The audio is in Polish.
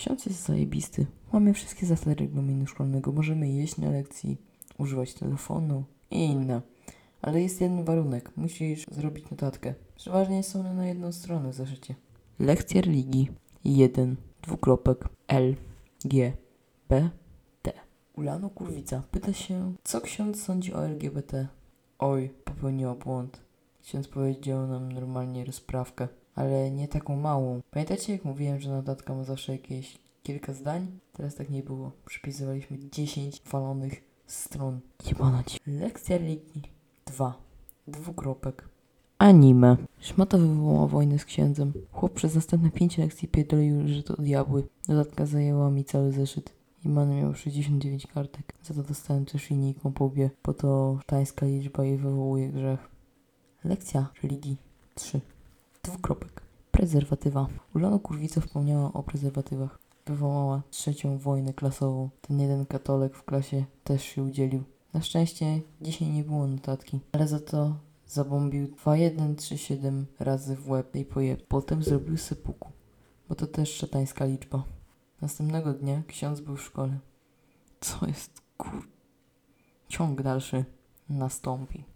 Ksiądz jest zajebisty. Mamy wszystkie zasady regulaminu szkolnego. Możemy jeść na lekcji, używać telefonu i inne. Ale jest jeden warunek. Musisz zrobić notatkę. Przeważnie są one na jedną stronę w zeszycie. Lekcja religii 1. Dwukropek L G B T. Ulano Kurwica pyta się, co ksiądz sądzi o LGBT. Oj, popełniła błąd. Ksiądz powiedział nam normalnie rozprawkę, ale nie taką małą. Pamiętacie jak mówiłem, że notatka ma zawsze jakieś kilka zdań? Teraz tak nie było. Przypisywaliśmy 10 walonych stron. Jebana ci. Lekcja religii 2. Dwukropek. Anime. Szmata wywołała wojnę z księdzem. Chłop przez następne 5 lekcji pierdolił, że to diabły. Dodatka zajęła mi cały zeszyt. Iman miał 69 kartek. Za to dostałem też linijką po bo to tańska liczba i wywołuje grzech. Lekcja religii 3. Dwukropek. Prezerwatywa. Ulano Kurwica wspomniała o prezerwatywach. Wywołała trzecią wojnę klasową. Ten jeden katolek w klasie też się udzielił. Na szczęście dzisiaj nie było notatki, ale za to zabombił 2137 razy w łeb i pojeb. Potem zrobił sepuku, bo to też szatańska liczba. Następnego dnia ksiądz był w szkole. Co jest kur... Ciąg dalszy nastąpi.